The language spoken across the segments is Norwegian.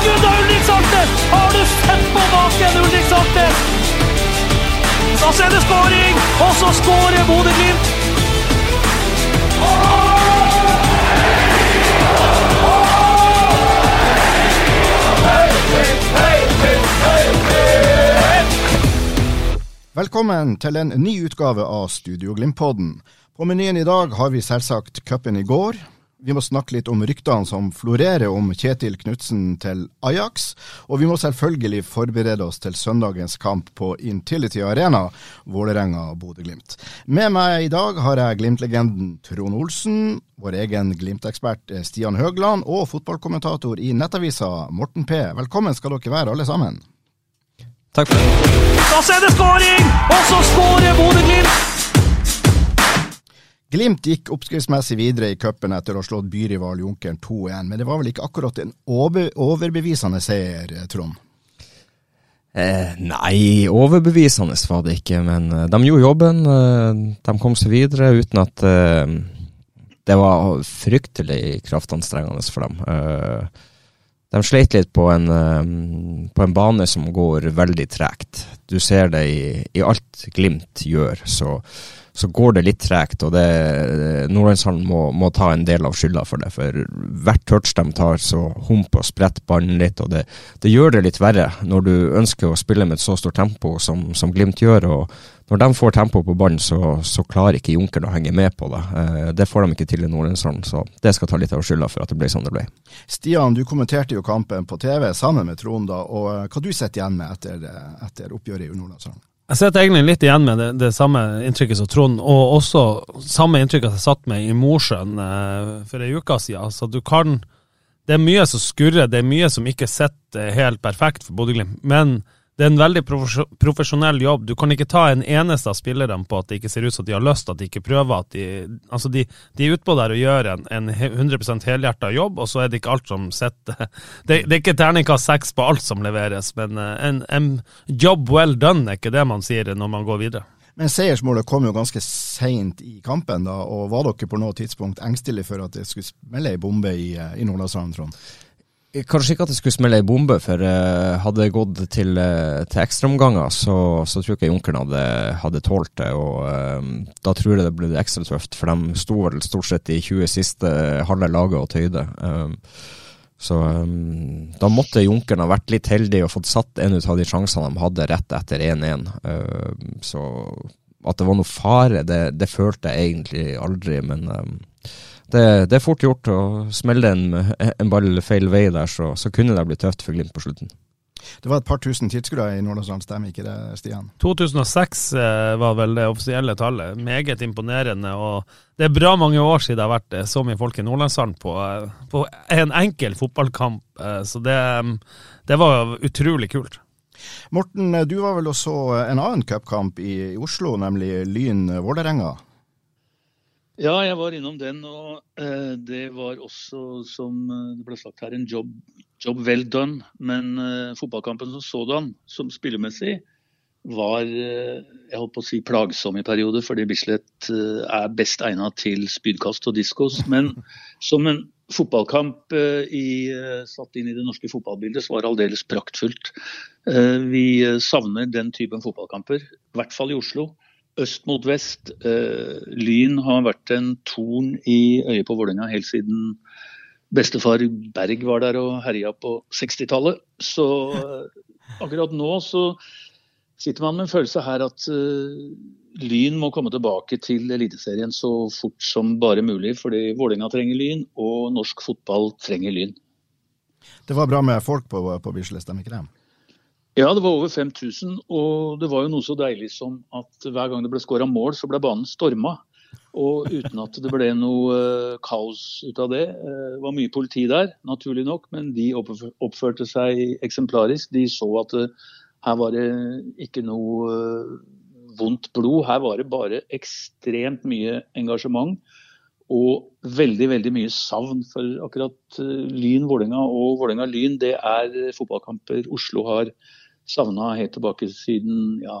Skudd av Ulrik Saltnes! Har du sett på baken, Ulrik Saltnes? Så er det skåring! Og så skårer Bodø-Glimt! Velkommen til en ny utgave av Studio Glimt-podden. På menyen i dag har vi selvsagt cupen i går. Vi må snakke litt om ryktene som florerer om Kjetil Knutsen til Ajax. Og vi må selvfølgelig forberede oss til søndagens kamp på Intility Arena, Vålerenga-Bodø-Glimt. Med meg i dag har jeg Glimt-legenden Trond Olsen, vår egen Glimt-ekspert Stian Høgland og fotballkommentator i Nettavisa Morten P. Velkommen skal dere være alle sammen. Takk for det. Da er det skåring! Og så skårer Bodø-Glimt! Glimt gikk oppskriftsmessig videre i cupen etter å ha slått byrival Junkeren 2-1, men det var vel ikke akkurat en overbevisende seier, Trond? Eh, nei, overbevisende var det ikke, men eh, de gjorde jobben. Eh, de kom seg videre uten at eh, det var fryktelig kraftanstrengende for dem. Eh, de sleit litt på en, eh, på en bane som går veldig tregt. Du ser det i, i alt Glimt gjør, så, så går det litt tregt. Og Nordlandshallen må, må ta en del av skylda for det. For hvert touch de tar, så humper og spretter ballen litt. Og det, det gjør det litt verre når du ønsker å spille med et så stort tempo som, som Glimt gjør. og når de får tempo på ballen, så, så klarer ikke Junkeren å henge med på det. Eh, det får de ikke til i Nordlandshallen, så det skal ta litt av skylda for at det ble sånn det ble. Stian, du kommenterte jo kampen på TV sammen med Trond, da, og hva du sitter igjen med etter, etter oppgjøret i Nordlandshallen? Jeg sitter egentlig litt igjen med det, det samme inntrykket som Trond, og også samme inntrykk at jeg satt med i Mosjøen eh, for ei uke siden. Så du kan Det er mye som skurrer, det er mye som ikke sitter helt perfekt for Bodø-Glimt. Men det er en veldig profesjonell jobb. Du kan ikke ta en eneste av spillerne på at det ikke ser ut som de har lyst, at de ikke prøver. at De altså de, de er utpå der og gjør en, en he- 100 helhjerta jobb, og så er det ikke alt som sitter det, det er ikke terningkast seks på alt som leveres, men eh, en, en job well done er ikke det man sier når man går videre. Men seiersmålet kom jo ganske seint i kampen, da, og var dere på noe tidspunkt engstelige for at det skulle smelle ei bombe i, eh, i Nordlandshallen, Trond? Kanskje ikke at det skulle smelle ei bombe, for eh, hadde det gått til, uh, til ekstraomganger, så, så tror jeg ikke Junkeren hadde, hadde tålt det. og eh, Da tror jeg det ble ekstra tøft, for de sto vel stort sett i 20 siste halve laget og tøyde. Så um, da måtte Junkeren ha vært litt heldig og fått satt en ut av de sjansene de hadde rett etter 1-1. Um, så at det var noe fare, det, det følte jeg egentlig aldri, men um, det, det er fort gjort å smelle en, en ball feil vei der, så, så kunne det bli tøft for Glimt på slutten. Det var et par tusen tilskuere i Nordlandsland, stemmer ikke det, Stian? 2006 eh, var vel det offisielle tallet. Meget imponerende. og Det er bra mange år siden det har vært så mye folk i Nordlandshallen på, eh, på en enkel fotballkamp. eh, Så det, mm, det var utrolig kult. Morten, du var vel også en annen cupkamp i, i Oslo, nemlig Lyn-Vålerenga? Ja, jeg var innom den, og eh, det var også, som eh, det ble sagt her, en job, job well done. Men eh, fotballkampen som sådan, som spillemessig, var eh, jeg holdt på å si plagsom i perioder, fordi Bislett eh, er best egnet til spydkast og diskos. Men som en fotballkamp eh, i, satt inn i det norske fotballbildet, så var det aldeles praktfullt. Vi savner den typen fotballkamper, i hvert fall i Oslo øst mot vest. Eh, Lyn har vært en torn i øyet på Vålerenga helt siden bestefar Berg var der og herja på 60-tallet. Så eh, akkurat nå så sitter man med en følelse her at eh, Lyn må komme tilbake til Eliteserien så fort som bare mulig. Fordi Vålerenga trenger Lyn, og norsk fotball trenger Lyn. Det var bra med folk på, på Bislett, stemmer ikke det? Ja, det var over 5000, og det var jo noe så deilig som at hver gang det ble skåra mål, så ble banen storma. Og uten at det ble noe uh, kaos ut av det. Det var mye politi der, naturlig nok, men de oppførte seg eksemplarisk. De så at uh, her var det ikke noe vondt blod. Her var det bare ekstremt mye engasjement og veldig veldig mye savn. For akkurat Lyn-Vålerenga og Vålerenga-Lyn det er fotballkamper Oslo har savna helt tilbake siden ja,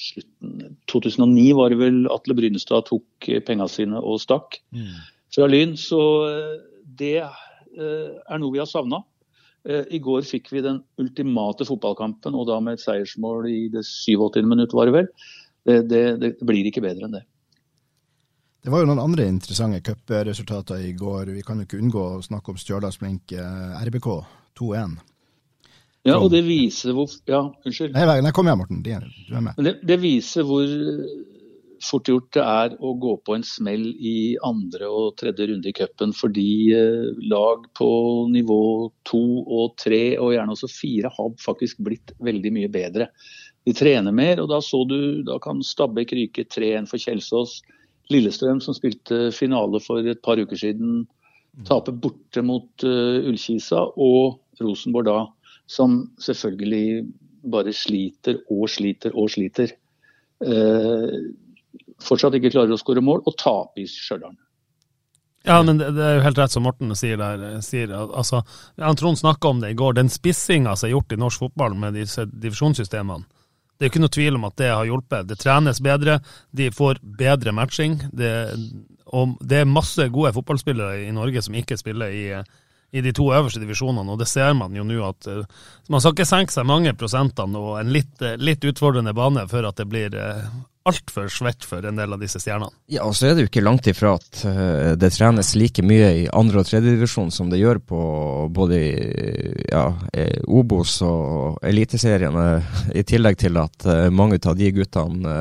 slutten 2009 var det vel Atle Brynestad tok penga sine og stakk mm. fra Lyn. Så eh, det eh, er noe vi har savna. I går fikk vi den ultimate fotballkampen, og da med et seiersmål i det 87. minutt, var det vel. Det, det, det, blir ikke bedre enn det. Det var jo noen andre interessante cupresultater i går. Vi kan jo ikke unngå å snakke om Stjørdals-Blink RBK 2-1. Ja, og det viser hvor Ja, unnskyld. Nei, nei kom igjen, Morten. Du er med. Det, det, viser hvor fort gjort det er å gå på en smell i andre og tredje runde i cupen, fordi eh, lag på nivå to og tre, og gjerne også fire, har faktisk blitt veldig mye bedre. De trener mer, og da så du Da kan Stabæk ryke 3-1 for Kjelsås. Lillestrøm, som spilte finale for et par uker siden, taper borte mot uh, Ullkisa, og Rosenborg da som selvfølgelig bare sliter og sliter og sliter. Eh, fortsatt ikke klarer å skåre mål, og taper i Stjørdal. Ja, men det, det, er jo helt rett som Morten sier der. Sier, altså, Trond snakka om det i går. Den spissinga som er gjort i norsk fotball med disse divisjonssystemene. Det er jo ikke noe tvil om at det har hjulpet. Det trenes bedre, de får bedre matching. Det, og det er masse gode fotballspillere i Norge som ikke spiller i i de to øverste divisjonene, og det ser man jo nå at uh, man skal ikke senke seg mange prosentene og en litt, uh, litt utfordrende bane før at det blir uh, altfor svett for en del av disse stjernene. Ja, og så er det jo ikke langt ifra at det trenes like mye i andre- og tredjedivisjon som det gjør på både ja, Obos og Eliteseriene, i tillegg til at mange av de guttene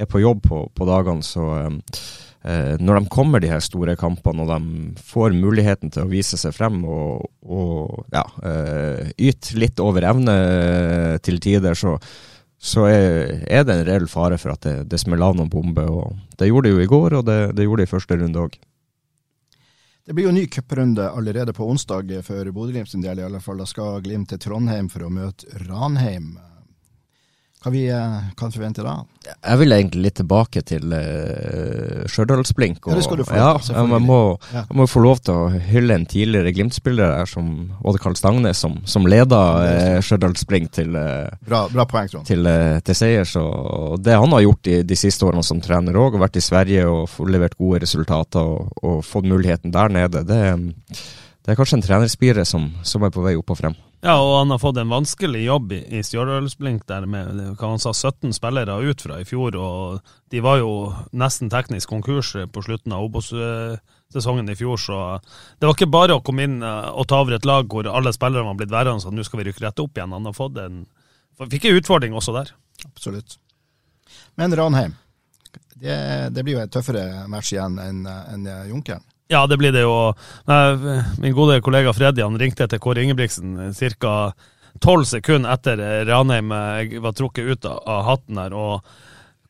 er på jobb på, på dagene. så eh, når de kommer de her store kampene, og de får muligheten til å vise seg frem og, og ja, eh, yte litt over evne til tider, så, så er, er, det en reell fare for at det, det smeller av noen bomber. og Det gjorde det jo i går, og det, det gjorde det i første runde òg. Det blir jo ny cuprunde allerede på onsdag for Bodø-Glimt sin del. i alle fall. Da skal Glimt til Trondheim for å møte Ranheim. Hva vi eh, kan forvente da? Jeg vil egentlig litt tilbake til uh, Stjørdalsblink. Ja, det skal du få. Ja, jeg må, jeg må få lov til å hylle en tidligere Glimt-spiller her, som Odd Karl Stangnes, som, som leda uh, Stjørdalsblink til, uh, bra, bra poeng, til, uh, til seier. Så det han har gjort de, de siste årene som trener òg, vært i Sverige og levert gode resultater og, og fått muligheten der nede, det, det er kanskje en trenerspire som, som er på vei opp og frem. Ja, og han har fått en vanskelig jobb i, i Stjørdalsblink der med hva han sa, 17 spillere ut fra i fjor. og De var jo nesten teknisk konkurs på slutten av Obos-sesongen i fjor. Så det var ikke bare å komme inn eh, og ta over et lag hvor alle spillerne var blitt værende så nå skal vi rykke rett opp igjen. Han har fått en, fikk en utfordring også der. Absolutt. Men Ranheim, det, det blir jo en tøffere match igjen enn en Junkeren. Ja, det blir det jo. Min gode kollega Freddy han ringte til Kåre Ingebrigtsen ca. tolv sekunder etter Ranheim eh, var trukket ut av hatten her, og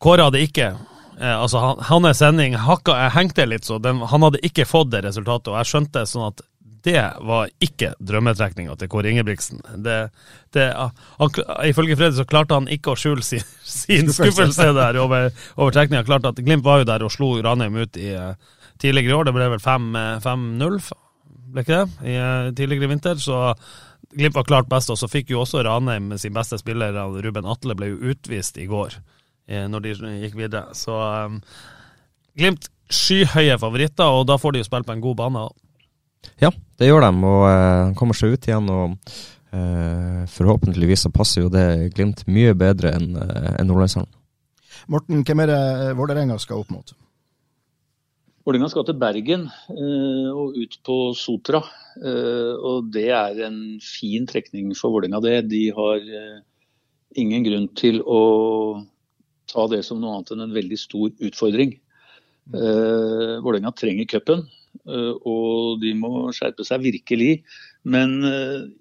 Kåre hadde ikke eh, Altså, hans sending hakka, jeg hengte litt, så den, han hadde ikke fått det resultatet, og jeg skjønte sånn at det var ikke drømmetrekninga til Kåre Ingebrigtsen. Det, det, han, ifølge Freddy så klarte han ikke å skjule sin, sin skuffelse der over, over trekninga. Klart at Glimt var jo der og slo Ranheim ut i tidligere i år. Det ble vel 5-0, ble ikke det? I, eh, tidligere i vinter. Så Glimt var klart best, og så fikk jo også Ranheim sin beste spiller, Ruben Atle, ble jo utvist i går eh, når de gikk videre. Så um, Glimt skyhøye favoritter, og da får de jo spille på en god bane. Ja, det gjør de, og uh, kommer seg ut igjen. og uh, Forhåpentligvis så passer jo det Glimt mye bedre enn uh, en Nordlandshallen. Morten, hvem er det Vålerenga skal opp mot? Vålerenga skal til Bergen eh, og ut på Sotra. Eh, og det er en fin trekning for Vålerenga, det. De har eh, ingen grunn til å ta det som noe annet enn en veldig stor utfordring. Uh, Vålerenga trenger cupen, og de må skjerpe seg virkelig. Men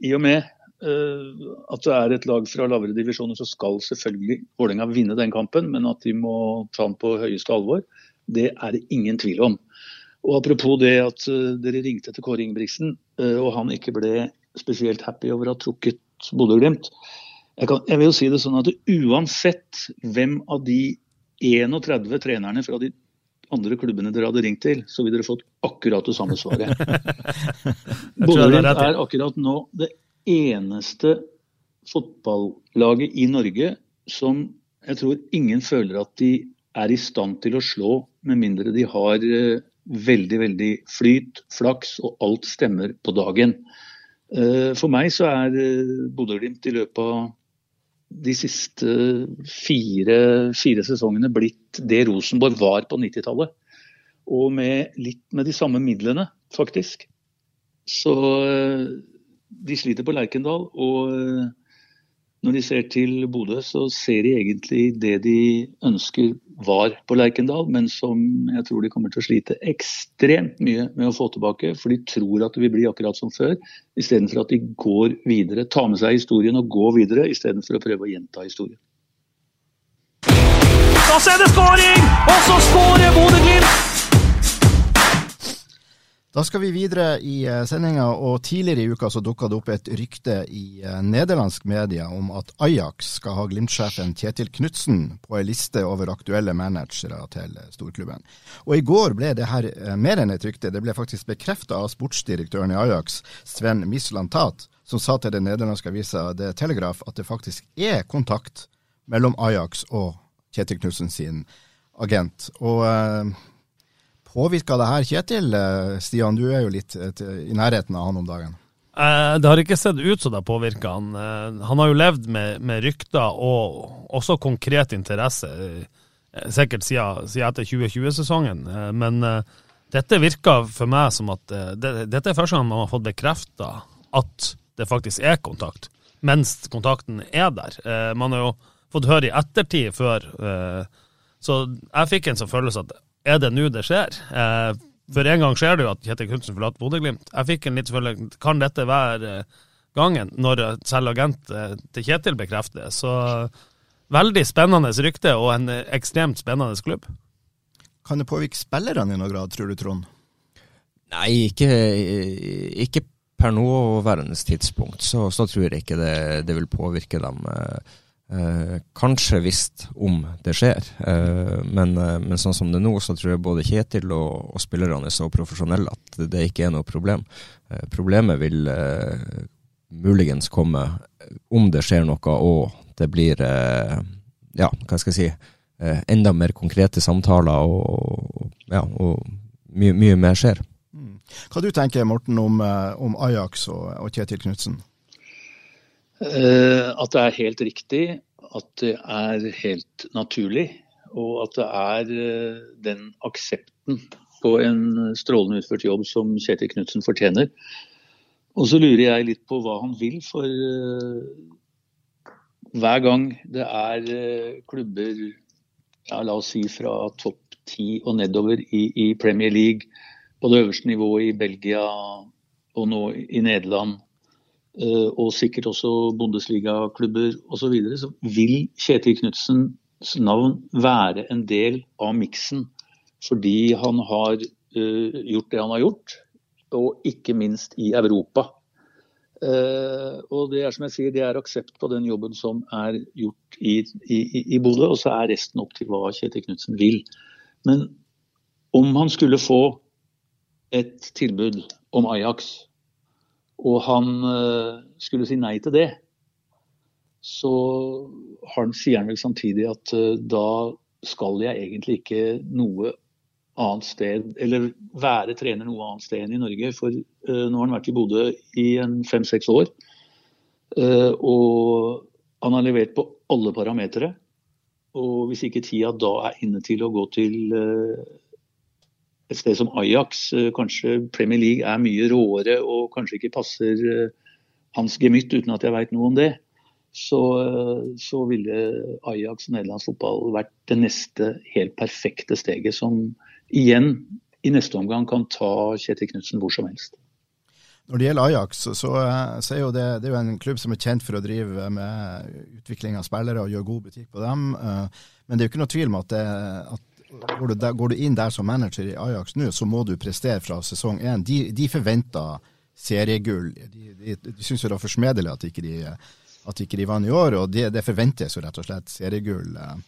i og med at det er et lag fra lavere divisjoner, så skal selvfølgelig Vålerenga vinne den kampen, men at de må ta den på høyeste alvor. Det er det ingen tvil om. Og Apropos det at uh, dere ringte til Kåre Ingebrigtsen, uh, og han ikke ble spesielt happy over å ha trukket Bodø-Glimt. Jeg, jeg, vil jo si det sånn at uansett hvem av de 31 trenerne fra de andre klubbene dere hadde ringt til, så ville dere fått akkurat det samme svaret. Bodø-Glimt er akkurat nå det eneste fotballaget i Norge som jeg tror ingen føler at de er i stand til å slå, med mindre de har uh, veldig, veldig flyt, flaks, og alt stemmer på dagen. Uh, for meg så er uh, Bodø-Glimt i løpet av de siste fire, fire, sesongene blitt det Rosenborg var på 90-tallet. Og med litt med de samme midlene, faktisk. Så de sliter på Lerkendal. Og når de ser til Bodø, så ser de egentlig det de ønsker var på Lerkendal, men som jeg tror de kommer til å slite ekstremt mye med å få tilbake. For de tror at det vil bli akkurat som før, istedenfor at de går videre. Tar med seg historien og går videre, istedenfor å prøve å gjenta historien. Da ser er det skåring! Og så skårer Bodø-Glimt! Da skal vi videre i eh, sendinga, og tidligere i uka så dukka det opp et rykte i eh, nederlandsk media om at Ajax skal ha Glimt-sjefen Kjetil Knutsen på ei liste over aktuelle managere til storklubben. Og i går ble det her eh, mer enn et rykte, det ble faktisk bekrefta av sportsdirektøren i Ajax, Sven Mislantat, som sa til den nederlandske avisa The Telegraph at det faktisk er kontakt mellom Ajax og Kjetil Knutsen sin agent. Og Påvirka det her Kjetil? Eh, Stian, du er jo litt eh, i nærheten av han om dagen. Eh, det har ikke sett ut som det har påvirka han. Han har jo levd med, med, rykter og også konkret interesse, sikkert siden, siden etter 2020-sesongen. Men dette virker for meg som at det, dette er første gang man har fått bekrefta at det faktisk er kontakt, mens kontakten er der. Man har jo fått høre i ettertid før, så jeg fikk en sånn følelse at er det nå det skjer? Eh, for en gang skjer det jo at Kjetil Knutsen forlater Bodø-Glimt. Jeg fikk en litt følelse Kan dette være eh, gangen, når selv agent eh, til Kjetil bekrefter det? Så veldig spennende rykte, og en ekstremt spennende klubb. Kan det påvirke spillerne i noen grad, tror du, Trond? Nei, ikke, ikke per nåværende tidspunkt. Så, så, tror jeg ikke det, det vil påvirke dem. Eh, Eh, kanskje visst om det skjer, eh, men, eh, men, sånn som det er nå, så tror jeg både Kjetil og, og spillerne er så profesjonelle at det ikke er noe problem. Eh, problemet vil eh, muligens komme om det skjer noe og det blir eh, ja, hva skal jeg si, enda mer konkrete samtaler og, ja, og mye, mye, mer skjer. Mm. Hva du tenker Morten om, om Ajax og, og Kjetil Knutsen? Eh, at det er helt riktig, at det er helt naturlig. Og at det er eh, den aksepten på en strålende utført jobb som Kjetil Knutsen fortjener. Og så lurer jeg litt på hva han vil, for uh, hver gang det er klubber ja, la oss si fra topp ti og nedover i, i, Premier League, på det øverste nivået i Belgia og nå i Nederland, Eh, og sikkert også Bundesliga-klubber osv., så, videre, så vil Kjetil Knutsens navn være en del av miksen. Fordi han har uh, gjort det han har gjort, og ikke minst i Europa. Uh, og det er som jeg sier, det er aksept på den jobben som er gjort i, i, i Bodø, og så er resten opp til hva Kjetil Knutsen vil. Men om han skulle få et tilbud om Ajax og han eh, skulle si nei til det, så han, sier han vel samtidig at eh, da skal jeg egentlig ikke noe annet sted, eller være trener noe annet sted enn i Norge. For uh, nå har han vært i Bodø i fem-seks år. Og han har levert på alle parametere. Og hvis ikke tida da er inne til å gå til et sted som Ajax, eh, kanskje Premier League er mye råere og kanskje ikke passer eh, hans gemytt, uten at jeg veit noe om det, så, eh, så ville Ajax nederlandsk fotball vært det neste helt perfekte steget, som igjen i neste omgang kan ta Kjetil Knutsen hvor som helst. Når det gjelder Ajax, så, så er det, det er jo en klubb som er kjent for å drive med utvikling av spillere og gjøre god butikk på dem. Men det er jo ikke noe tvil om at, det, at går, du der, går, du inn der som manager i Ajax nå, så må du prestere fra sesong én. De, de forventer seriegull. De, de, de syns det var forsmedelig at ikke de, at ikke de vant i år, og det, det, forventes jo rett og slett seriegull eh,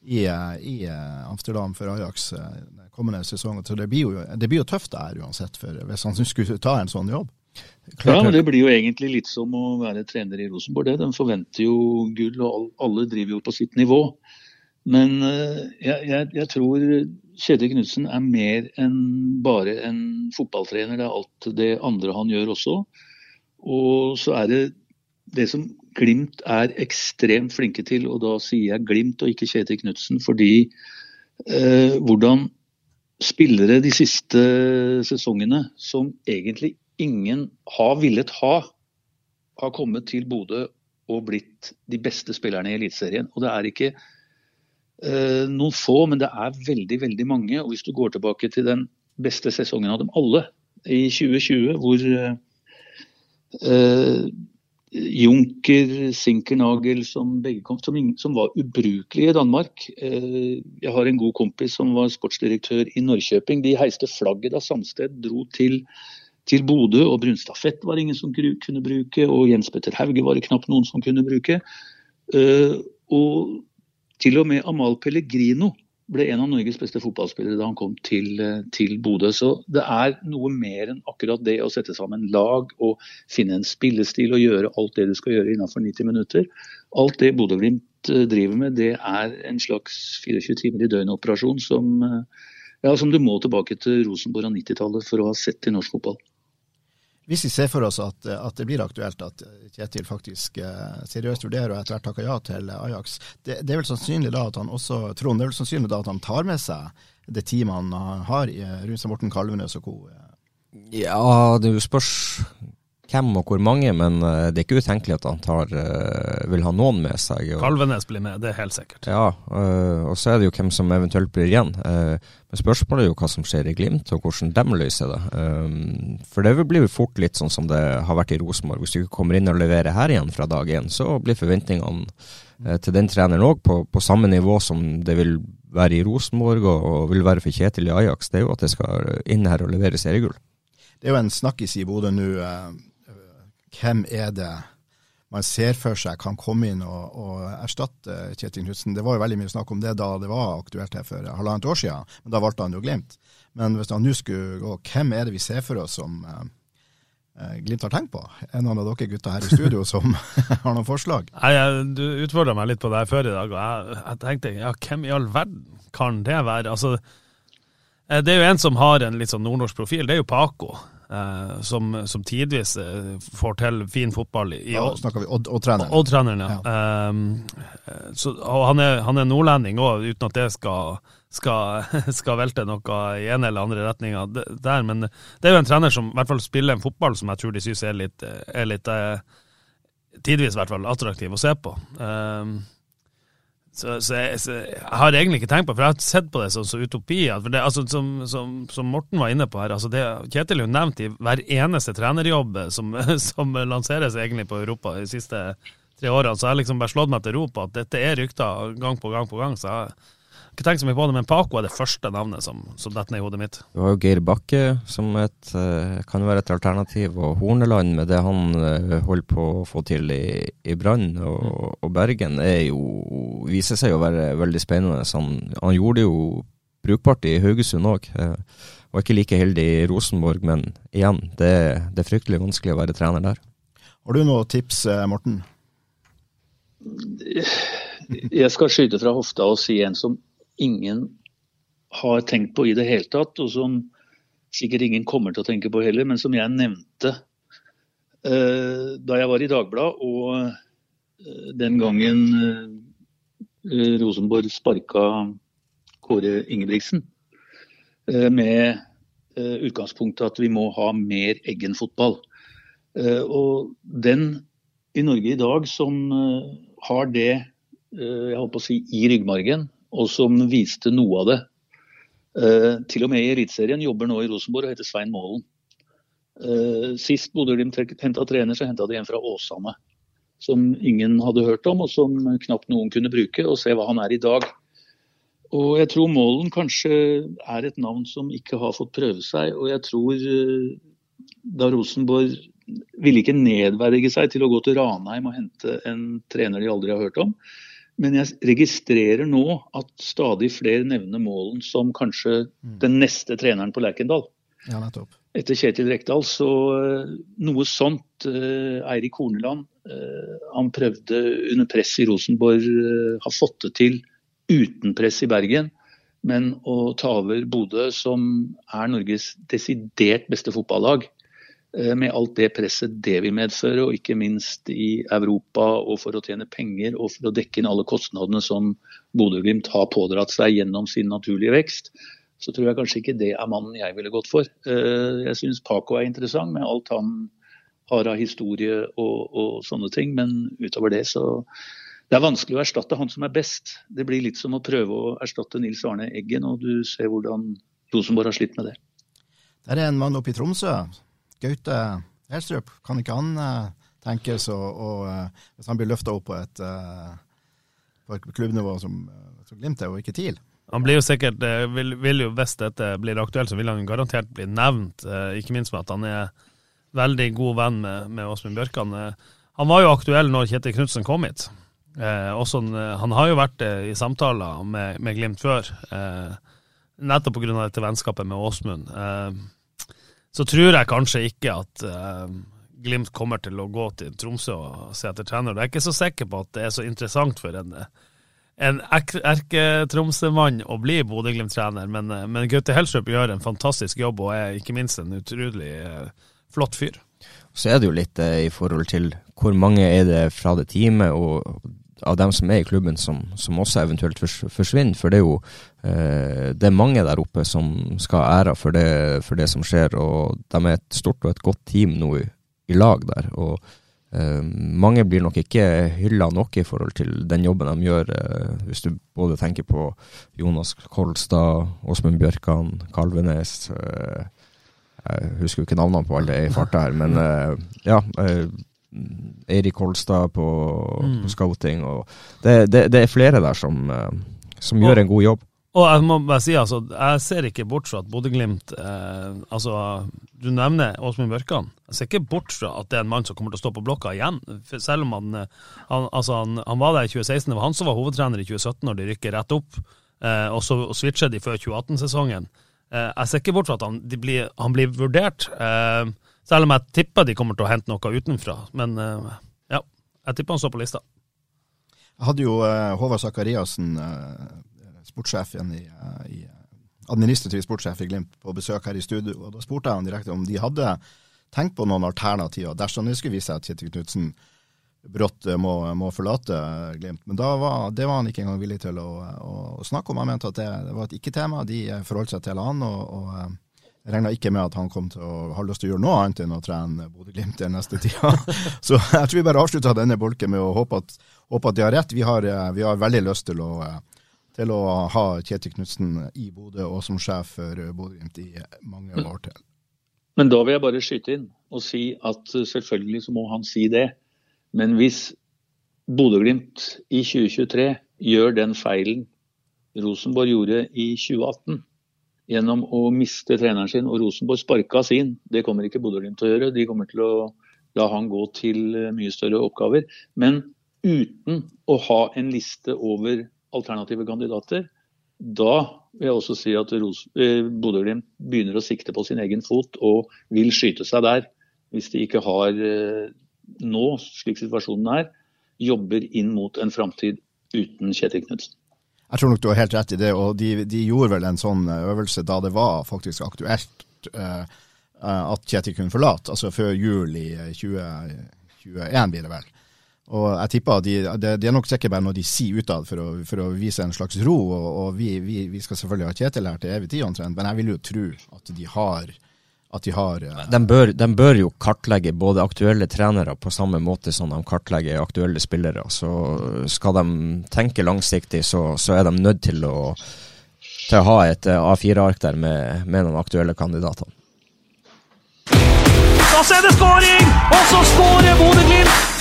i, eh, i eh, Amsterdam for Ajax kommende sesong. Så det blir, jo, det blir jo tøft der uansett, hvis han skulle ta en sånn jobb. Ja, men Det blir jo egentlig litt som å være trener i Rosenborg. det. De forventer jo gull, og alle driver jo på sitt nivå. Men jeg, jeg, jeg tror Kjetil Knutsen er mer enn bare en fotballtrener. Det er alt det andre han gjør også. Og så er det det som Glimt er ekstremt flinke til, og da sier jeg Glimt og ikke Kjetil Knutsen, fordi eh, hvordan spillere de siste sesongene som egentlig ingen har villet ha, har kommet til Bodø og blitt de beste spillerne i Eliteserien. Og det er ikke Eh, noen få, men det er veldig veldig mange. og Hvis du går tilbake til den beste sesongen av dem alle, i 2020, hvor eh, Junker, Sinkernagel, som begge kom, som, som var ubrukelige i Danmark. Eh, jeg har en god kompis som var sportsdirektør i Norrköping. De heiste flagget da Samsted dro til, til Bodø, og Brunstafett var ingen som kunne bruke, og Jens Petter Hauge var det knapt noen som kunne bruke. Uh, og til og med Amal Pellegrino ble en av Norges beste fotballspillere da han kom til, eh, til Bodø. Så det er noe mer enn akkurat det å sette sammen lag og finne en spillestil og gjøre alt det du skal gjøre innenfor 90 minutter. Alt det Bodø-Glimt eh, driver med, det er en slags 24 timer i døgnet-operasjon som, eh, ja, som du må tilbake til Rosenborg av 90-tallet for å ha sett i norsk fotball. Hvis vi ser for oss at, at det blir aktuelt at Kjetil faktisk eh, seriøst vurderer og etter hvert takker ja til Ajax, det, det, er vel sannsynlig da at han også Trond, det er vel sannsynlig da at han tar med seg det teamet han har rundt seg, Morten Kalvenes og co. Ja, det spørs hvem og hvor mange, men uh, det er ikke utenkelig at han tar, uh, vil ha noen med seg. Og, Kalvenes blir med, det er helt sikkert. Ja, uh, og så er det jo hvem som eventuelt blir igjen. men spørsmålet er jo hva som skjer i Glimt, og hvordan de løser det. for det blir jo fort litt sånn som det har vært i Rosenborg. Hvis du ikke kommer inn og leverer her igjen fra dag én, så blir forventningene til den treneren òg på, på, samme nivå som det vil være i Rosenborg og, og vil være for Kjetil i Ajax. Det er jo at det skal inn her og levere seriegull. Det er jo en snakkis i Bodø nå hvem er det man ser for seg kan komme inn og, og erstatte Kjetil Knutsen. Det var jo veldig mye snakk om det da det var aktuelt her for halvannet år siden, men da valgte han jo Glimt. Men hvis han nå skulle gå, hvem er det vi ser for oss som eh, eh Glimt har tenkt på? Er noen av dere gutter her i studio som har noen forslag? Nei, Du utfordra meg litt på det før i dag, og jeg, jeg, tenkte ja, hvem i all verden kan det være? Altså, eh, det er jo en som har en litt sånn nordnorsk profil, det er jo Paco. Uh, som, som, tidvis uh, får til fin fotball. I, ja, snakker vi Odd-treneren. Odd treneren, ja. ja. Um, så, han er, han er nordlending òg, uten at det skal, skal, skal, velte noe i en eller andre retninga der. Men det er jo en trener som i hvert fall spiller en fotball som jeg tror de syns er litt, er litt uh, tidvis i hvert fall attraktiv å se på. Um, så, så, jeg, så, jeg, har egentlig ikke tenkt på for jeg har sett på det som, som utopi. Det, altså, som, som, som, Morten var inne på her, altså det, Kjetil har nevnt i hver eneste trenerjobb som, som, lanseres egentlig på Europa de siste tre årene. Så jeg har liksom bare slått meg til ro på at dette er rykter gang på gang på gang. så jeg ikke tenkt så mye på det, men Paco er det første navnet som, som detter ned i hodet mitt. Du har jo Geir Bakke som et, uh, kan være et alternativ, og Horneland med det han uh, holder på å få til i, i Brann og, mm. og, Bergen, er jo, viser seg å være veldig spennende. Han, han, gjorde det jo brukbart i Haugesund òg. Eh, var ikke like heldig i Rosenborg, men igjen, det, det, er fryktelig vanskelig å være trener der. Har du noen tips, Morten? Jeg skal skyte fra hofta og si en som ingen har tenkt på i det hele tatt, og som sikkert ingen kommer til å tenke på heller, men som jeg nevnte uh, da jeg var i Dagbladet, og uh, den gangen uh, Rosenborg sparka Kåre Ingebrigtsen med utgangspunktet at vi må ha mer Eggen-fotball. og den i Norge i dag som har det jeg håper å si, i ryggmargen, og som viste noe av det. Uh, til og med i Eliteserien jobber nå i Rosenborg og heter Svein Målen. Uh, sist Bodø-Glimt henta trener, så henta de en fra Åsane. Som ingen hadde hørt om, og som knapt noen kunne bruke. Og se hva han er i dag. og jeg tror Målen kanskje er et navn som ikke har fått prøve seg. Og jeg tror eh, da Rosenborg ville ikke nedverdige seg til å gå til Ranheim og hente en trener de aldri har hørt om. Men jeg registrerer nå at stadig flere nevner Målen som kanskje den neste treneren på Lerkendal. Ja, nettopp. Etter Kjetil Rekdal, så uh, noe sånt. Uh, Eirik Horneland, uh, han prøvde under press i Rosenborg, har fått det til uten press i Bergen. Men å ta over Bodø, som er Norges desidert beste fotballag, med alt det presset det vil medføre, og ikke minst i Europa og for å tjene penger og for å dekke inn alle kostnadene som Bodø-Glimt har pådratt seg gjennom sin naturlige vekst, så tror jeg kanskje ikke det er mannen jeg ville gått for. Jeg syns Paco er interessant med alt han har av historie og, og sånne ting, men utover det så det er vanskelig å erstatte han som er best. Det blir litt som å prøve å erstatte Nils Arne Eggen, og du ser hvordan Rosenborg har slitt med det. Der er en mann oppe i Tromsø, Gaute Helstrup. Kan ikke han uh, tenkes å, uh, hvis han blir løfta opp på et, uh, på et klubbnivå som, som Glimt er, og ikke TIL? Han blir jo sikkert, vil, vil jo Hvis dette blir aktuelt, så vil han garantert bli nevnt, ikke minst med at han er veldig god venn med, med Åsmund Bjørkan. Han var jo aktuell når Kjetil Knutsen kom hit. Eh, også, han har jo vært eh, i samtaler med, med, Glimt før, eh, nettopp pga. dette vennskapet med Åsmund. Eh, så tror jeg kanskje ikke at uh, Glimt kommer til å gå til Tromsø og se etter trener. Jeg er ikke så sikker på at det er så interessant for en, en erketromsømann å bli Bodø-Glimt-trener, men, eh, men Gaute Helstrup gjør en fantastisk jobb og er ikke minst en utrolig flott fyr. Så er det jo litt uh, i forhold til hvor mange er det fra det teamet og av dem som er i klubben som, som også eventuelt forsvinner. For det er jo eh, det er mange der oppe som skal ha æra for, for, det som skjer. Og de er et stort og et godt team nå i, i lag der. Og eh, mange blir nok ikke hylla nok i forhold til den jobben de gjør. Eh, hvis du både tenker på Jonas Kolstad, Åsmund Bjørkan, Kalvenes. Eh, jeg husker jo ikke navnene på alle i farta her, men uh, ja. Eirik Holstad på, mm. på, scouting. og det, det, det, er flere der som, som og, gjør en god jobb. Og jeg må bare si, altså, jeg ser ikke bort fra at Bodø-Glimt eh, altså, Du nevner Åsmund Børkan. Jeg ser ikke bort fra at det er en mann som kommer til å stå på blokka igjen. For selv om han, han, altså, han, han var der i 2016, det var han som var hovedtrener i 2017 når de rykker rett opp. Eh, og så switcher de før 2018-sesongen. Eh, jeg ser ikke bort fra at han, blir, han blir vurdert, eh, selv om jeg tipper de kommer til å hente noe utenfra. Men eh, ja, jeg tipper han står på lista. Jeg hadde jo Håvard Sakariassen, sportssjefen i, i administrativ sportssjef i Glimt, på besøk her i studio. og Da spurte jeg han direkte om de hadde tenkt på noen alternativer dersom det skulle vise seg at Kjetil Knutsen brått må, må, forlate Glimt. Men var, det var han ikke engang villig til å, å, å snakke om. Han mente at det, det var et ikke-tema. De forholdt seg til han. og, og eh, jeg regna ikke med at han kom til å ha lyst til å gjøre noe annet enn å trene Bodø-Glimt den neste tida. Så jeg tror vi bare avslutter denne bolken med å håpe at, håpe at de har rett. Vi har, eh, vi har veldig lyst til å, eh, til å ha Kjetil Knutsen i Bodø og som sjef for Bodø-Glimt i mange mm. år til. Men da vil jeg bare skyte inn og si at selvfølgelig så må han si det. Men hvis Bodø-Glimt i 2023 gjør den feilen Rosenborg gjorde i 2018, gjennom å miste treneren sin, og Rosenborg sparka sin, det kommer ikke Bodø-Glimt til å gjøre. De kommer til å la han gå til eh, mye større oppgaver. Men uten å ha en liste over alternative kandidater, da vil jeg også si at eh, Bodø-Glimt begynner å sikte på sin egen fot og vil skyte seg der, hvis de ikke har eh, nå, slik situasjonen er, jobber inn mot en framtid uten Kjetil Knutsen. Jeg tror nok du har helt rett i det, og de, de gjorde vel en sånn eh, øvelse da det var faktisk aktuelt uh, at Kjetil kunne forlate, altså før jul i 2021 blir det vel. Og jeg tipper de, det, de er nok sikkert bare noe de sier utad for, for, å vise en slags ro, og, og vi, vi, vi, skal selvfølgelig ha Kjetil her til evig tid omtrent, men jeg vil jo tro at de har at de har eh... de, bør, de, bør, jo kartlegge både aktuelle trenere på samme måte som de kartlegger aktuelle spillere. Så skal de tenke langsiktig, så, så er de nødt til å, til å ha et eh, A4-ark der med, med, noen aktuelle kandidater. Da er det skåring! Og så skårer Bodø-Glimt!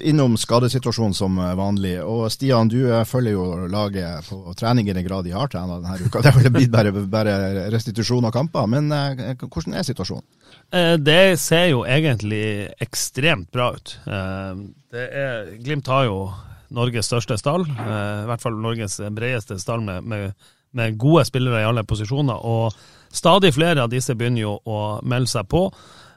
Innom skadesituasjonen som vanlig. Og Stian, du eh, følger jo laget på trening i den grad de har trent denne uka. Det har blitt bare, bare, restitusjon av kamper. Men eh, hvordan er situasjonen? Eh, det ser jo egentlig ekstremt bra ut. Er, Glimt har jo Norges største stall, i hvert fall Norges bredeste stall med, med, med gode spillere i alle posisjoner. og Stadig flere av disse begynner jo å melde seg på.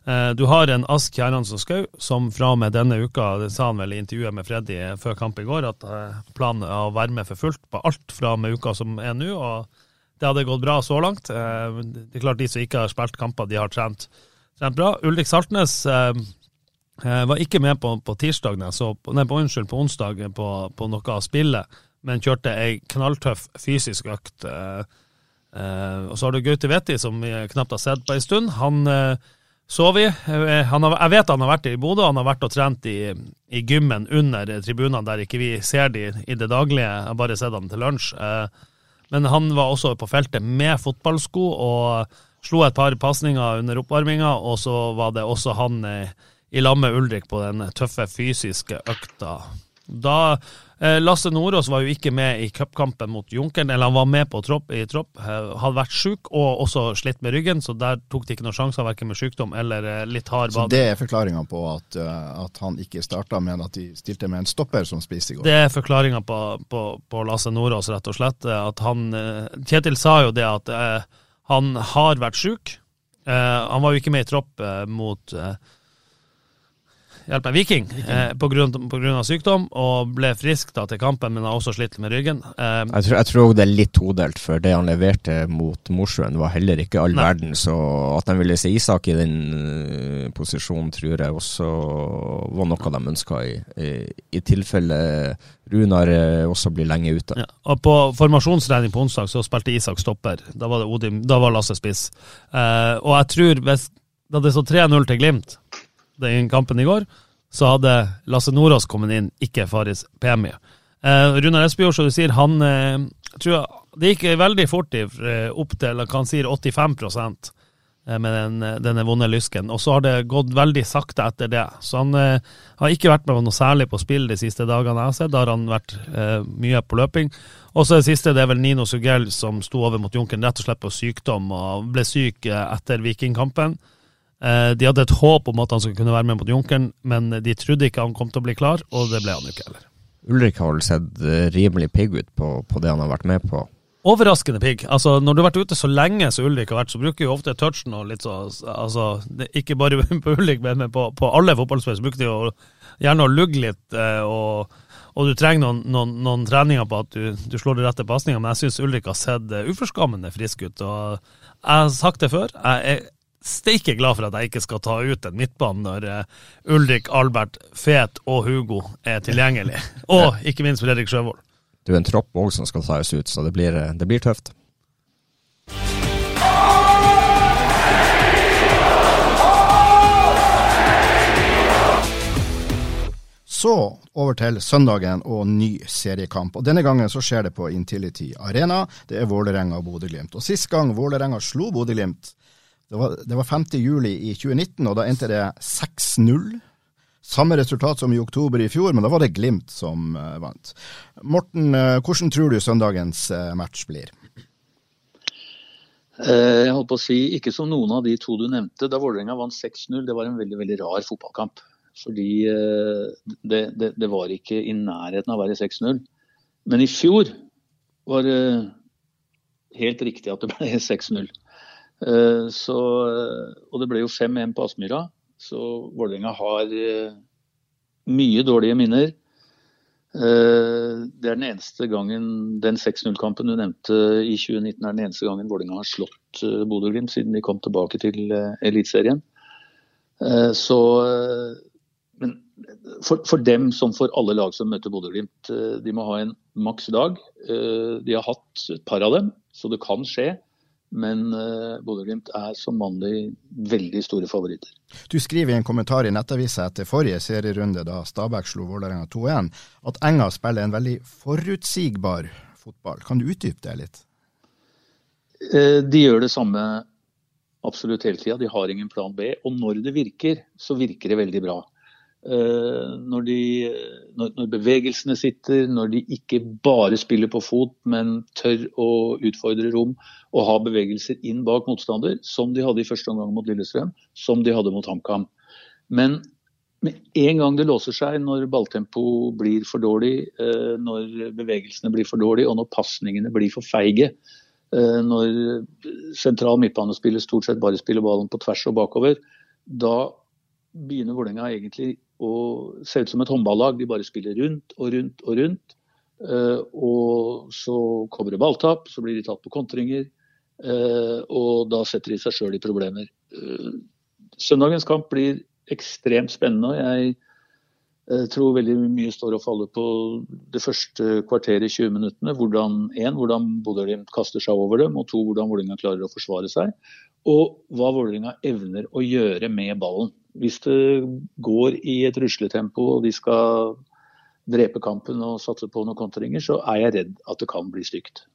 Eh, du har en Ask Kjerransen Skau som fra og med denne uka, det sa han vel i intervjuet med Freddy før kamp i går, at eh, planen er å være med for fullt på alt fra og med uka som er nå. og Det hadde gått bra så langt. Eh, det er klart De som ikke har spilt kamper, de har trent, trent bra. Ulrik Saltnes var ikke med på, på tirsdag, så, nei, på, unnskyld, på onsdag på, på noe av spillet, men kjørte ei knalltøff fysisk økt. og så har du Gaute Vetti, som vi knapt har sett på ei stund. Han så vi. Eh, jeg vet han har vært i Bodø, han har vært og trent i, i gymmen under tribunene der ikke vi ser de i det daglige. Jeg har bare sett han til lunsj. Eh, men han var også på feltet med fotballsko og slo et par pasninger under oppvarminga, og så var det også han eh, i lag med Ulrik på den tøffe fysiske økta. Da Lasse Nordås var jo ikke med i cupkampen mot Junkeren, eller han var med på tropp, i tropp. Eh, hadde vært syk og også slitt med ryggen, så der tok de ikke noen sjanser, verken med sykdom eller eh, litt hard bad. Så det er forklaringa på at, at, han ikke starta, men at de stilte med en stopper som spiste i går? Det er forklaringa på, på, på, Lasse Nordås, rett og slett. At han Kjetil sa jo det at eh, han har vært syk. Eh, han var jo ikke med i tropp eh, mot hjelp meg, Viking, eh, på, grunn, av sykdom, og ble frisk da til kampen, men har også slitt med ryggen. Eh, jeg, tror, jeg tror det er litt todelt, for det han leverte mot Mosjøen var heller ikke all nei. verden. Så at de ville se Isak i den uh, posisjonen, tror jeg også var noe de ønska i, i, i tilfelle Runar uh, også blir lenge ute. Ja, og På formasjonsregning på onsdag så spilte Isak stopper. Da var, det Odim, da var Lasse spiss. Eh, og jeg tror hvis det så 3-0 til Glimt den kampen i går, så hadde Lasse Nordås kommet inn, ikke Faris Pemi. Eh, Runar Espejord, som du sier, han eh, tror Det gikk veldig fort eh, opp til han sier, 85 eh, med den, denne vonde lysken. Og så har det gått veldig sakte etter det. Så han eh, har ikke vært med noe særlig på spill de siste dagene jeg har sett. Da har han vært eh, mye på løping. Og så det siste, det er vel Nino Sugell som sto over mot Junkeren rett og slett på sykdom og ble syk etter Vikingkampen. Eh, de hadde et håp om at han skulle kunne være med mot Junkeren, men de trodde ikke han kom til å bli klar, og det ble han ikke heller. Ulrik har vel sett eh, rimelig pigg ut på, på, det han har vært med på? Overraskende pigg. Altså, når du har vært ute så lenge som Ulrik har vært, så bruker jo ofte touchen og litt så altså, Ikke bare på Ulrik, men på, på alle fotballspillere så bruker de jo gjerne å lugge litt. Eh, og, og, du trenger noen, noen, noen, treninger på at du, du slår de rette pasningene, men jeg syns Ulrik har sett uforskammende frisk ut. og Jeg har sagt det før. jeg er steike glad for at jeg ikke skal ta ut en midtbane når uh, Ulrik, Albert, Fet og Hugo er tilgjengelig. Og ikke minst Fredrik Sjøvold. Det er en tropp òg som skal tas ut, så det blir, eh, det blir tøft. Så over til søndagen og ny seriekamp. Og Denne gangen så skjer det på Intility Arena. Det er Vålerenga og Bodø-Glimt. Og Sist gang Vålerenga slo Bodø-Glimt, det var, det var 5. juli i 2019, og da endte det 6-0. Samme resultat som i oktober i fjor, men da var det Glimt som uh, vant. Morten, uh, hvordan tror du søndagens uh, match blir? Jeg holdt på å si, Ikke som noen av de to du nevnte. Da Vålerenga vant 6-0, det var en veldig veldig rar fotballkamp. Fordi det, det, det var ikke i nærheten av å være 6-0. Men i fjor var det helt riktig at det ble 6-0. Eh, så, eh, og det ble jo 5-1 på Aspmyra, så Vålerenga har eh, mye dårlige minner. Det er den eneste gangen den 6-0-kampen du nevnte i 2019 er den eneste gangen Vålerenga har slått Bodø-Glimt siden de kom tilbake til Eliteserien. Så men for, for, dem som for alle lag som møter Bodø-Glimt, de må ha en maks dag. De har hatt et par av dem, så det kan skje. Men uh, Bodø-Glimt er som vanlig veldig store favoritter. Du skriver i en kommentar i Nettavisa etter forrige serierunde, da Stabæk slo Vålerenga 2-1, at Enga spiller en veldig forutsigbar fotball. Kan du utdype det litt? Uh, de gjør det samme absolutt hele tida. De har ingen plan B. Og når det virker, så virker det veldig bra. Når, de, når, bevegelsene sitter, når de ikke bare spiller på fot, men tør å utfordre rom og ha bevegelser inn bak motstander, som de hadde i første omgang mot Lillestrøm, som de hadde mot HamKam. Men med en gang det låser seg når balltempo blir for dårlig, når bevegelsene blir for dårlige og når pasningene blir for feige, Eh, når sentral midtbanespiller stort sett bare spiller ballen på tvers og bakover, da begynner Vålerenga egentlig å ser ut som et håndballag. De bare spiller rundt og rundt og rundt. Eh, og så kommer det balltap, så blir de tatt på kontringer. Eh, og da setter de seg sjøl i problemer. Søndagens kamp blir ekstremt spennende. og Jeg jeg tror veldig mye står og faller på det første kvarteret, 20 minuttene. Hvordan, en, hvordan Bodø-Glimt kaster seg over dem, og to, hvordan Vålerenga klarer å forsvare seg. Og hva Vålerenga evner å gjøre med ballen. Hvis det går i et rusletempo og de skal drepe kampen og satse på noen kontringer, så er jeg redd at det kan bli stygt.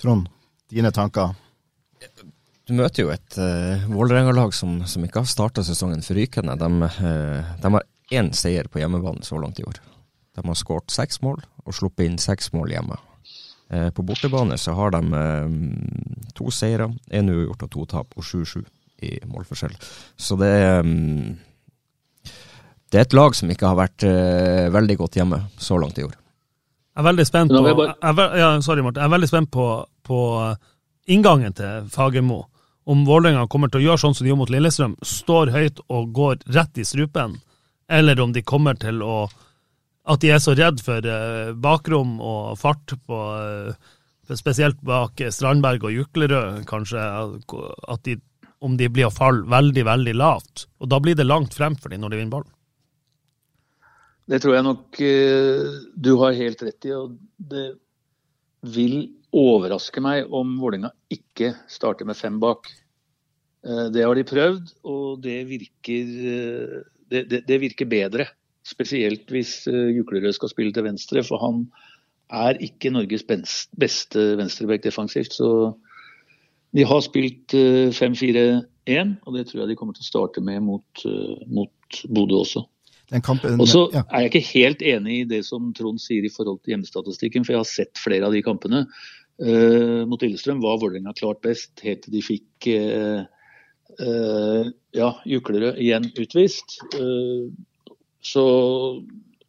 Trond, dine tanker? Du møter jo et uh, Vålerenga-lag som, som, ikke har starta sesongen forrykende. De, uh, de har én seier på hjemmebane så langt i år. De har skåret seks mål og sluppet inn seks mål hjemme. Eh, på bortebane så har de to seire, én uavgjort og to tap, og 7-7 i målforskjell. Så det er um, det er et lag som ikke har vært uh, veldig godt hjemme så langt i år. Jeg er veldig spent på, jeg, ja, sorry, Martin, jeg er veldig spent på, på inngangen til Fagermo. Om Vålerenga kommer til å gjøre sånn som de gjorde mot Lillestrøm, står høyt og går rett i strupen eller om de kommer til å At de er så redd for uh, bakrom og fart på uh, Spesielt bak Strandberg og Juklerød, kanskje. At de, om de blir å falle veldig, veldig lavt. Og da blir det langt frem for dem når de vinner ballen. Det tror jeg nok uh, du har helt rett i. og Det vil overraske meg om Vålerenga ikke starter med fem bak. Det har de prøvd, og det virker det, det, det virker bedre. Spesielt hvis Juklerød skal spille til venstre, for han er ikke Norges beste venstreback defensivt. Så de har spilt uh, 5-4-1, og det tror jeg de kommer til å starte med mot, uh, mot Bodø også. Og så ja. er jeg ikke helt enig i det som Trond sier i forhold til hjemmestatistikken, for jeg har sett flere av de kampene. Uh, mot Lillestrøm var Vålerenga klart best helt til de fikk uh, uh, ja, Juklerød igjen utvist. Så,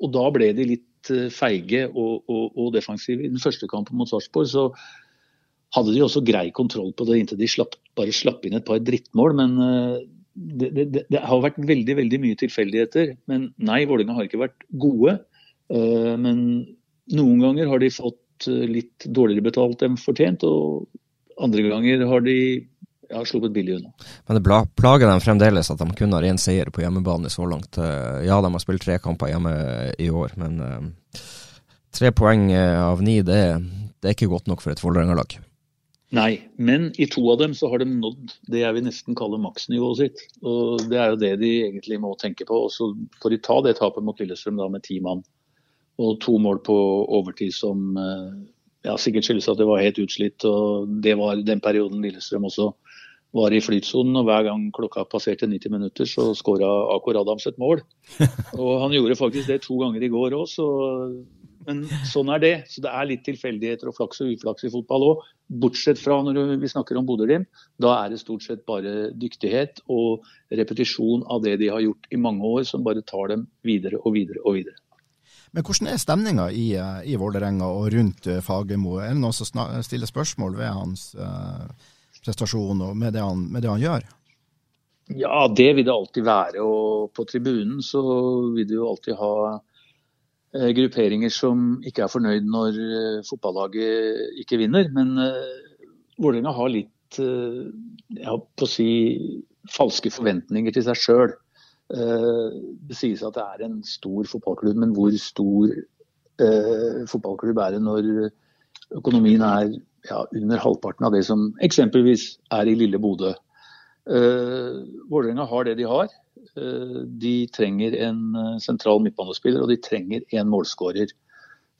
og da ble de litt feige og, og, og, defensive. I den første kampen mot Sarpsborg så hadde de også grei kontroll på det inntil de slapp, bare slapp inn et par drittmål. Men det, det, det, har vært veldig veldig mye tilfeldigheter. Men nei, Vålerenga har ikke vært gode. Men noen ganger har de fått litt dårligere betalt enn fortjent, og andre ganger har de ja, sluppet billig unna. Men det plager dem fremdeles at de kun har én seier på hjemmebane så langt. Eh, ja, de har spilt tre kamper hjemme i år, men tre poeng eh, av ni, det, det, er ikke godt nok for et Vålerenga-lag. Nei, men i to av dem så har de nådd det jeg vil nesten kalle maksnivået sitt. Og Det er jo det de egentlig må tenke på. Og så får de ta det tapet mot Lillestrøm da med ti mann. Og to mål på overtid som ja, sikkert skyldes at det var helt utslitt. og Det var den perioden Lillestrøm også var i flytsonen, og hver gang klokka passerte 90 minutter, så skåra Akor Adams et mål. Og han gjorde faktisk det to ganger i går òg, så Men sånn er det. Så det er litt tilfeldigheter og flaks og uflaks i fotball òg. Bortsett fra når vi snakker om Bodø-Glimt. Da er det stort sett bare dyktighet og repetisjon av det de har gjort i mange år, som bare tar dem videre og videre og videre. Men hvordan er stemninga i, i Vålerenga og rundt eh, Fagermo? Er det noen som stiller spørsmål ved hans uh prestasjon og med det, han, med det han gjør? Ja, det vil det alltid være. Og på tribunen så vil du alltid ha eh, grupperinger som ikke er fornøyd når eh, fotballaget ikke vinner. Men uh, Vålerenga har litt jeg på å si falske forventninger til seg sjøl. Det sies at det er en stor fotballklubb, men hvor stor fotballklubb er det når økonomien er ja, under halvparten av det som eksempelvis er i lille Bodø. Uh, Vålerenga har det de har. Uh, de trenger en uh, sentral midtbanespiller, og de trenger en målskårer.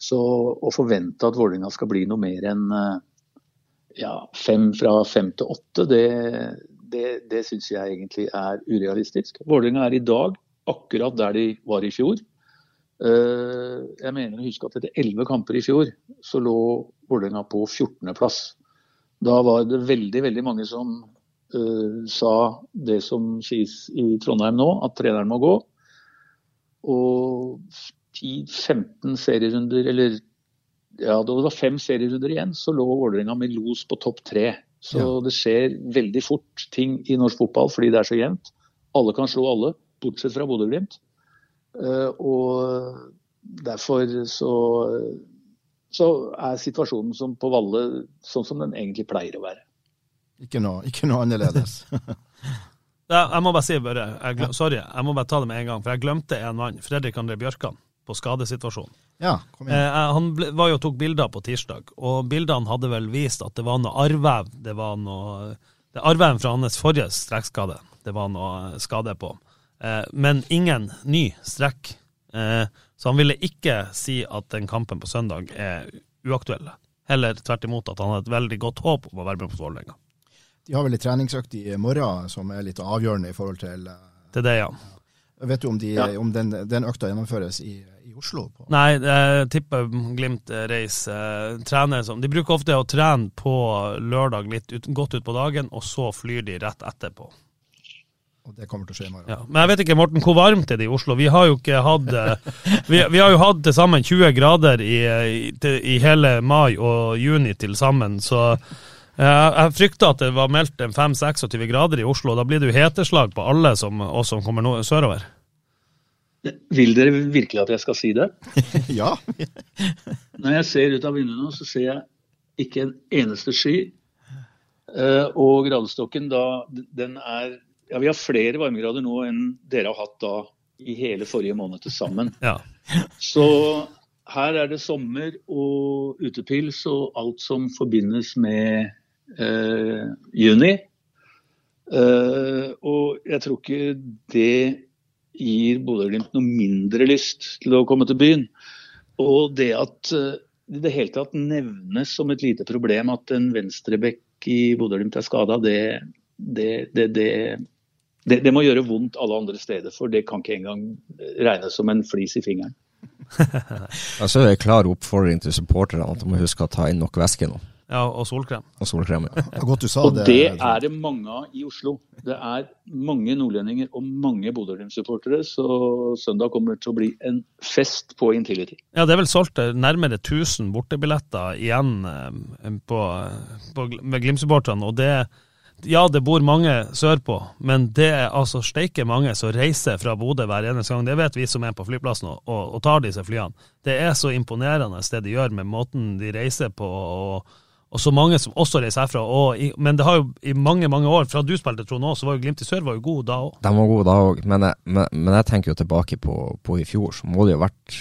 Så å forvente at Vålerenga skal bli noe mer enn ja, fem fra fem til åtte, det, det, det syns jeg egentlig er urealistisk. Vålerenga er i dag akkurat der de var i fjor. Eh, jeg mener å huske at etter elleve kamper i fjor så lå Vålerenga på 14.-plass. Da var det veldig, veldig mange som sa det som sies i Trondheim nå, at treneren må gå. Og 10-15 serierunder, eller ja, det var fem serierunder igjen, så lå Vålerenga med los på topp tre. Så ja. det skjer veldig fort ting i norsk fotball fordi det er så jevnt. Alle kan slå alle, bortsett fra Bodø-Glimt. Eh, og derfor så, så er situasjonen som på Valle sånn som den egentlig pleier å være. Ikke noe, ikke noe annerledes. ja, jeg må bare si bare, jeg, Sorry, jeg må bare ta det med en gang. For jeg glemte en mann. Fredrik André Bjørkan på skadesituasjonen. Ja, kom igjen. Eh, han ble, var jo tok bilder på tirsdag, og bildene hadde vel vist at det var noe arrvev. Det var noe det Arrveven fra hans forrige strekkskade, det var noe skade på. Eh, men ingen ny strekk. Eh, så han ville ikke si at den kampen på søndag er uaktuell. Heller tvert imot at han hadde et veldig godt håp om å være med på Vålerenga. De har vel en treningsøkt i morgen som er litt avgjørende i forhold til Det Til det, ja. Vet du om, de, ja. om den, den, økta gjennomføres i, i Oslo? På? Nei, jeg tipper Glimt reiser. Trener som De bruker ofte å trene på lørdag litt ut, godt utpå dagen, og så flyr de rett etterpå. Og det kommer til å skje i morgen. Ja, men jeg vet ikke, Morten, hvor varmt er det i Oslo? Vi har jo ikke hatt eh, Vi, vi har jo hatt til sammen 20 grader i, i, i, hele mai og juni til sammen, så jeg, jeg frykter at det var meldt en 5-26 grader i Oslo. Da blir det jo heteslag på alle som, oss som kommer no sørover. Vil dere virkelig at jeg skal si det? ja. Når jeg ser ut av vinduet nå, så ser jeg ikke en eneste sky. Eh, og gradestokken da, den er ja, vi har flere varmegrader nå enn dere har hatt da i hele forrige måned til sammen. Ja. Så her er det sommer og utepils og alt som forbindes med eh, juni. Eh, og jeg tror ikke det gir Bodø-Glimt noe mindre lyst til å komme til byen. Og det at eh, i det hele tatt nevnes som et lite problem at en venstrebekk i Bodø-Glimt er skada, det, det, det, det må gjøre vondt alle andre steder, for det kan ikke engang regnes som en flis i fingeren. altså er det en klar oppfordring til supporterne at de må huske å ta inn nok væske nå. Ja, og solkrem. Og solkrem, ja. Godt du sa og det. det er det mange av i Oslo. Det er mange nordlendinger og mange Bodø-Glimt-supportere, så søndag kommer til å bli en fest på Intility. Ja, det er vel solgt nærmere 1000 bortebilletter igjen eh, på, på, med Glimt-supporterne, og det ja, det bor mange sørpå, men det er altså steike mange som reiser fra Bodø hver eneste gang. Det vet vi som er på flyplassen og, og, og tar disse flyene. Det er så imponerende det de gjør med måten de reiser på, og, og så mange som også reiser herfra. I, men det har jo i mange mange år, fra du spilte Trond òg, så var jo Glimt i sør var jo god da òg. De var gode da òg, men, men, men, jeg tenker jo tilbake på, på i fjor, så må det jo ha vært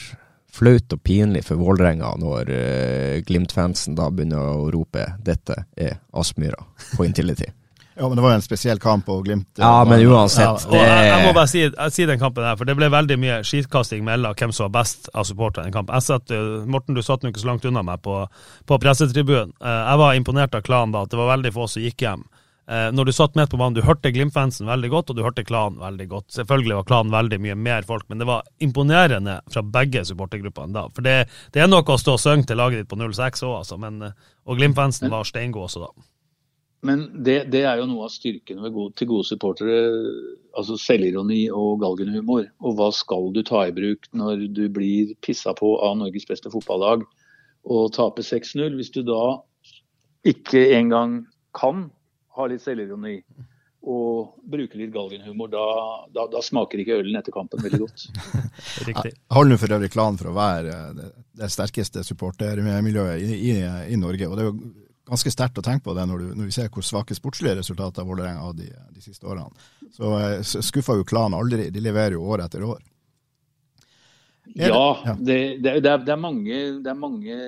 flaut og pinlig for Vålerenga når uh, Glimt-fansen da begynner å rope 'dette er Aspmyra' på Intility. Ja, men det var jo en spesiell kamp, og Glimt Ja, men uansett ja, jeg, jeg, må bare si, si, den kampen her, for det ble veldig mye skitkasting mellom hvem som var best av supporterne i den kampen. Jeg satt, uh, Morten, du satt nå ikke så langt unna meg på, på pressetribunen. Uh, jeg var imponert av klanen da, at det var veldig få som gikk hjem. Når du satt med på banen, du hørte Glimt-fansen veldig godt, og du hørte klanen veldig godt. Selvfølgelig var klanen veldig mye mer folk, men det var imponerende fra begge supportergruppene da. For det, det er noe å stå og synge til laget ditt på 06 òg, altså, men, og Glimt-fansen var steingod også da. Men det, det, er jo noe av styrken gode, til gode supportere. Altså selvironi og galgenhumor. Og hva skal du ta i bruk når du blir pissa på av Norges beste fotballag og taper 6-0? Hvis du da ikke engang kan ha litt selvironi og bruke litt galgenhumor, da, da, da, smaker ikke ølen etter kampen veldig godt. Holder nå for øvrig klan for å være det, det sterkeste supportermiljøet i, i, i Norge. og det er jo ganske sterkt å tenke på det når, du, når vi ser hvor svake sportslige resultater Vålerenga har de, de siste årene. Så skuffer skuffa jo klanen aldri. De leverer jo år etter år. Er ja, det, det, det, er, det, er mange, det er mange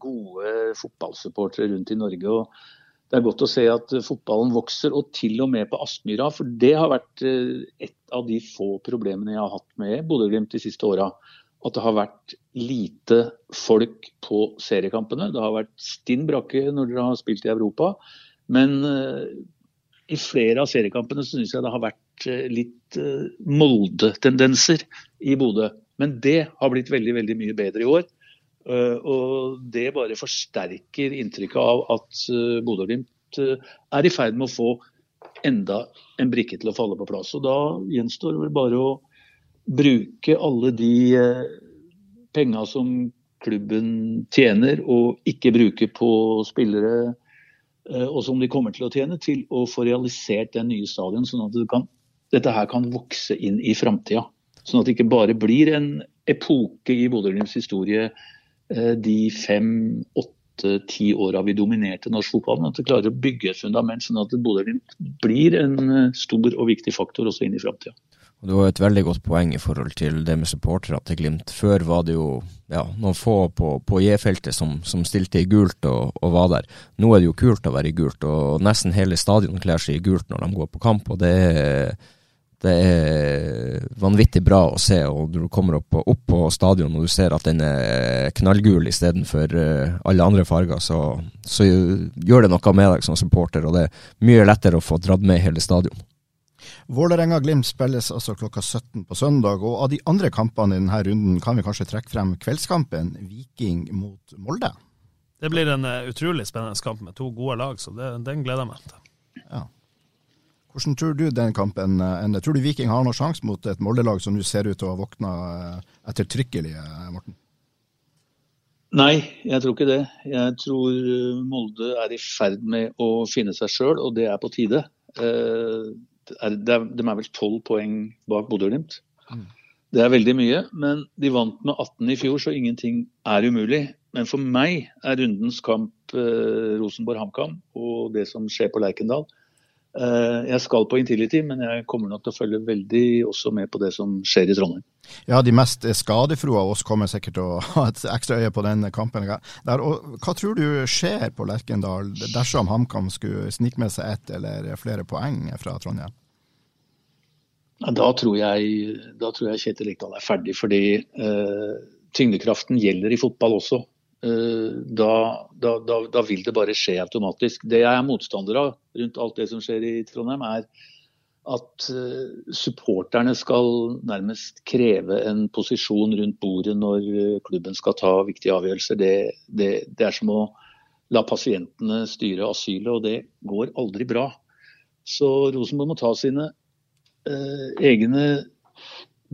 gode fotballsupportere rundt i Norge. og det er godt å se at fotballen vokser, og til og med på Aspmyra. For det har vært eh, et av de få problemene jeg har hatt med Bodø-Glimt de siste åra at det har vært lite folk på seriekampene. Det har vært stinn brakke når dere har spilt i Europa. Men uh, i flere av seriekampene syns jeg det har vært eh, litt uh, Molde-tendenser i Bodø. Men det har blitt veldig veldig mye bedre i år. Og det bare forsterker inntrykket av at Bodø-Glimt er i ferd med å få enda en brikke til å falle på plass. Og da gjenstår det bare å bruke alle de uh, penga som klubben tjener, og ikke bruke på spillere Eh, og som de kommer til å tjene, til å få realisert den nye stadion, sånn at kan, dette her kan vokse inn i framtida. Sånn at det ikke bare blir en epoke i Bodø-Glimts historie eh, de fem, åtte, ti åra vi dominerte norsk fotball, at det klarer å bygge et fundament, sånn at Bodø-Glimt blir en eh, stor og viktig faktor også inn i framtida. Det var et veldig godt poeng i forhold til det med supportere til Glimt. Før var det jo ja, noen få på, på J-feltet som, som, stilte i gult og, og, var der. Nå er det jo kult å være i gult, og nesten hele stadion kler seg i gult når de går på kamp. og det er, det er vanvittig bra å se. og Når du kommer opp, opp på stadion og du ser at den er knallgul istedenfor eh, alle andre farger, så, så gjør det noe med deg som supporter. og Det er mye lettere å få dratt med hele stadion. Vålerenga-Glimt spilles altså klokka 17 på søndag, og av de andre kampene i denne runden kan vi kanskje trekke frem kveldskampen Viking mot Molde? Det blir en uh, utrolig spennende kamp med to gode lag, så det, den gleder jeg meg til. Ja. Hvordan tror du den kampen eh, ender? Tror du Viking har noen sjanse mot et Molde-lag som nå ser ut til å ha våkna uh, ettertrykkelig, Morten? Nei, jeg tror ikke det. Jeg tror Molde er i ferd med å finne seg sjøl, og det er på tide. Er, de er vel tolv poeng bak Bodø-Glimt. Mm. Det er veldig mye, men de vant med 18 i fjor, så ingenting er umulig. Men for meg er rundens kamp eh, Rosenborg-HamKam og det som skjer på Lerkendal. Eh, jeg skal på Intility, men jeg kommer nok til å følge veldig også med på det som skjer i Trondheim. Ja, de mest skadefro av oss kommer sikkert til å ha et ekstra øye på den kampen. Der, hva tror du skjer på Lerkendal dersom HamKam skulle snike med seg ett eller flere poeng fra Trondheim? Da tror jeg, da tror jeg Kjetil Rekdal er ferdig, fordi eh, tyngdekraften gjelder i fotball også. Eh, da, da, da, vil det bare skje automatisk. Det jeg er motstander av rundt alt det som skjer i Trondheim, er at uh, supporterne skal nærmest kreve en posisjon rundt bordet når uh, klubben skal ta viktige avgjørelser. Det, det, det, er som å la pasientene styre asylet, og det går aldri bra. Så Rosenborg må ta sine eh, egne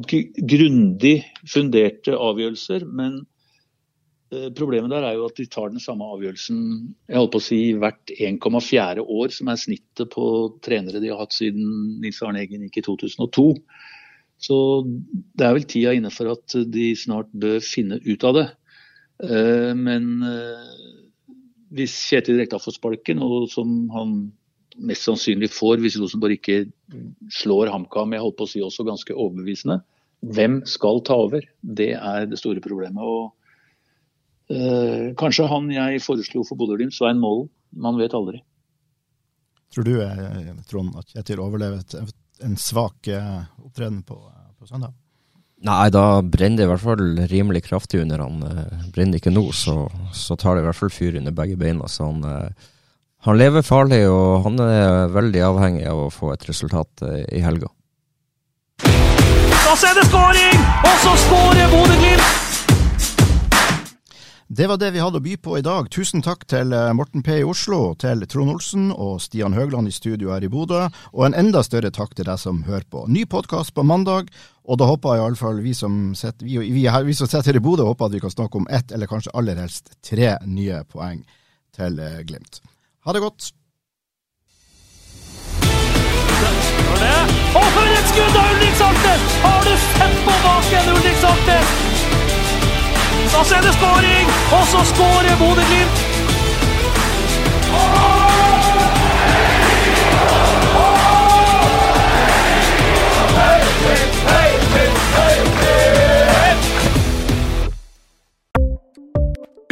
grundig funderte avgjørelser, men Eh, problemet der er jo at de tar den samme avgjørelsen jeg holdt på å si, hvert 1,4 år, som er snittet på trenere de har hatt siden Nils Arne Eggen gikk i 2002. Så det er vel tida inne for at de snart bør finne ut av det. Eh, men eh, hvis Kjetil Rekdal får sparken, og som han mest sannsynlig får hvis Rosenborg ikke slår HamKam, jeg holdt på å si også ganske overbevisende, hvem skal ta over? Det er det store problemet. og Eh, kanskje han jeg foreslo for Bodø-Glimt, Svein Målen. Man vet aldri. Tror du eh, Trond, at Kjetil overlever en svak eh, opptreden på, på, søndag? Nei, da brenner det i hvert fall rimelig kraftig under han. Brenner det ikke nå, så, så, tar det i hvert fall fyr under begge beina. Så han, han lever farlig, og han er veldig avhengig av å få et resultat i helga. Da er det skåring! Og så skårer Bodø-Glimt! Det var det vi hadde å by på i dag. Tusen takk til eh, Morten P. i Oslo, til Trond Olsen og Stian Høgland i studio her i Bodø, og en enda større takk til deg som hører på. Ny podkast på mandag, og da håper iallfall vi som sitter, vi, vi, vi her i Bodø, håper at vi kan snakke om ett, eller kanskje aller helst tre nye poeng til eh, Glimt. Ha det godt. Og for et skudd av Ulrik Saltnes! Har du sett på baken, Ulrik Saltnes? Da er det skåring! Og så skårer Bodø-Glimt!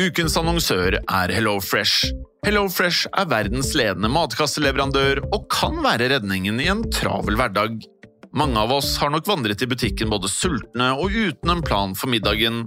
Ukens annonsør er Hello Fresh. Hello Fresh er verdens ledende matkasseleverandør og kan være redningen i en travel hverdag. Mange av oss har nok vandret i butikken både sultne og uten en plan for middagen,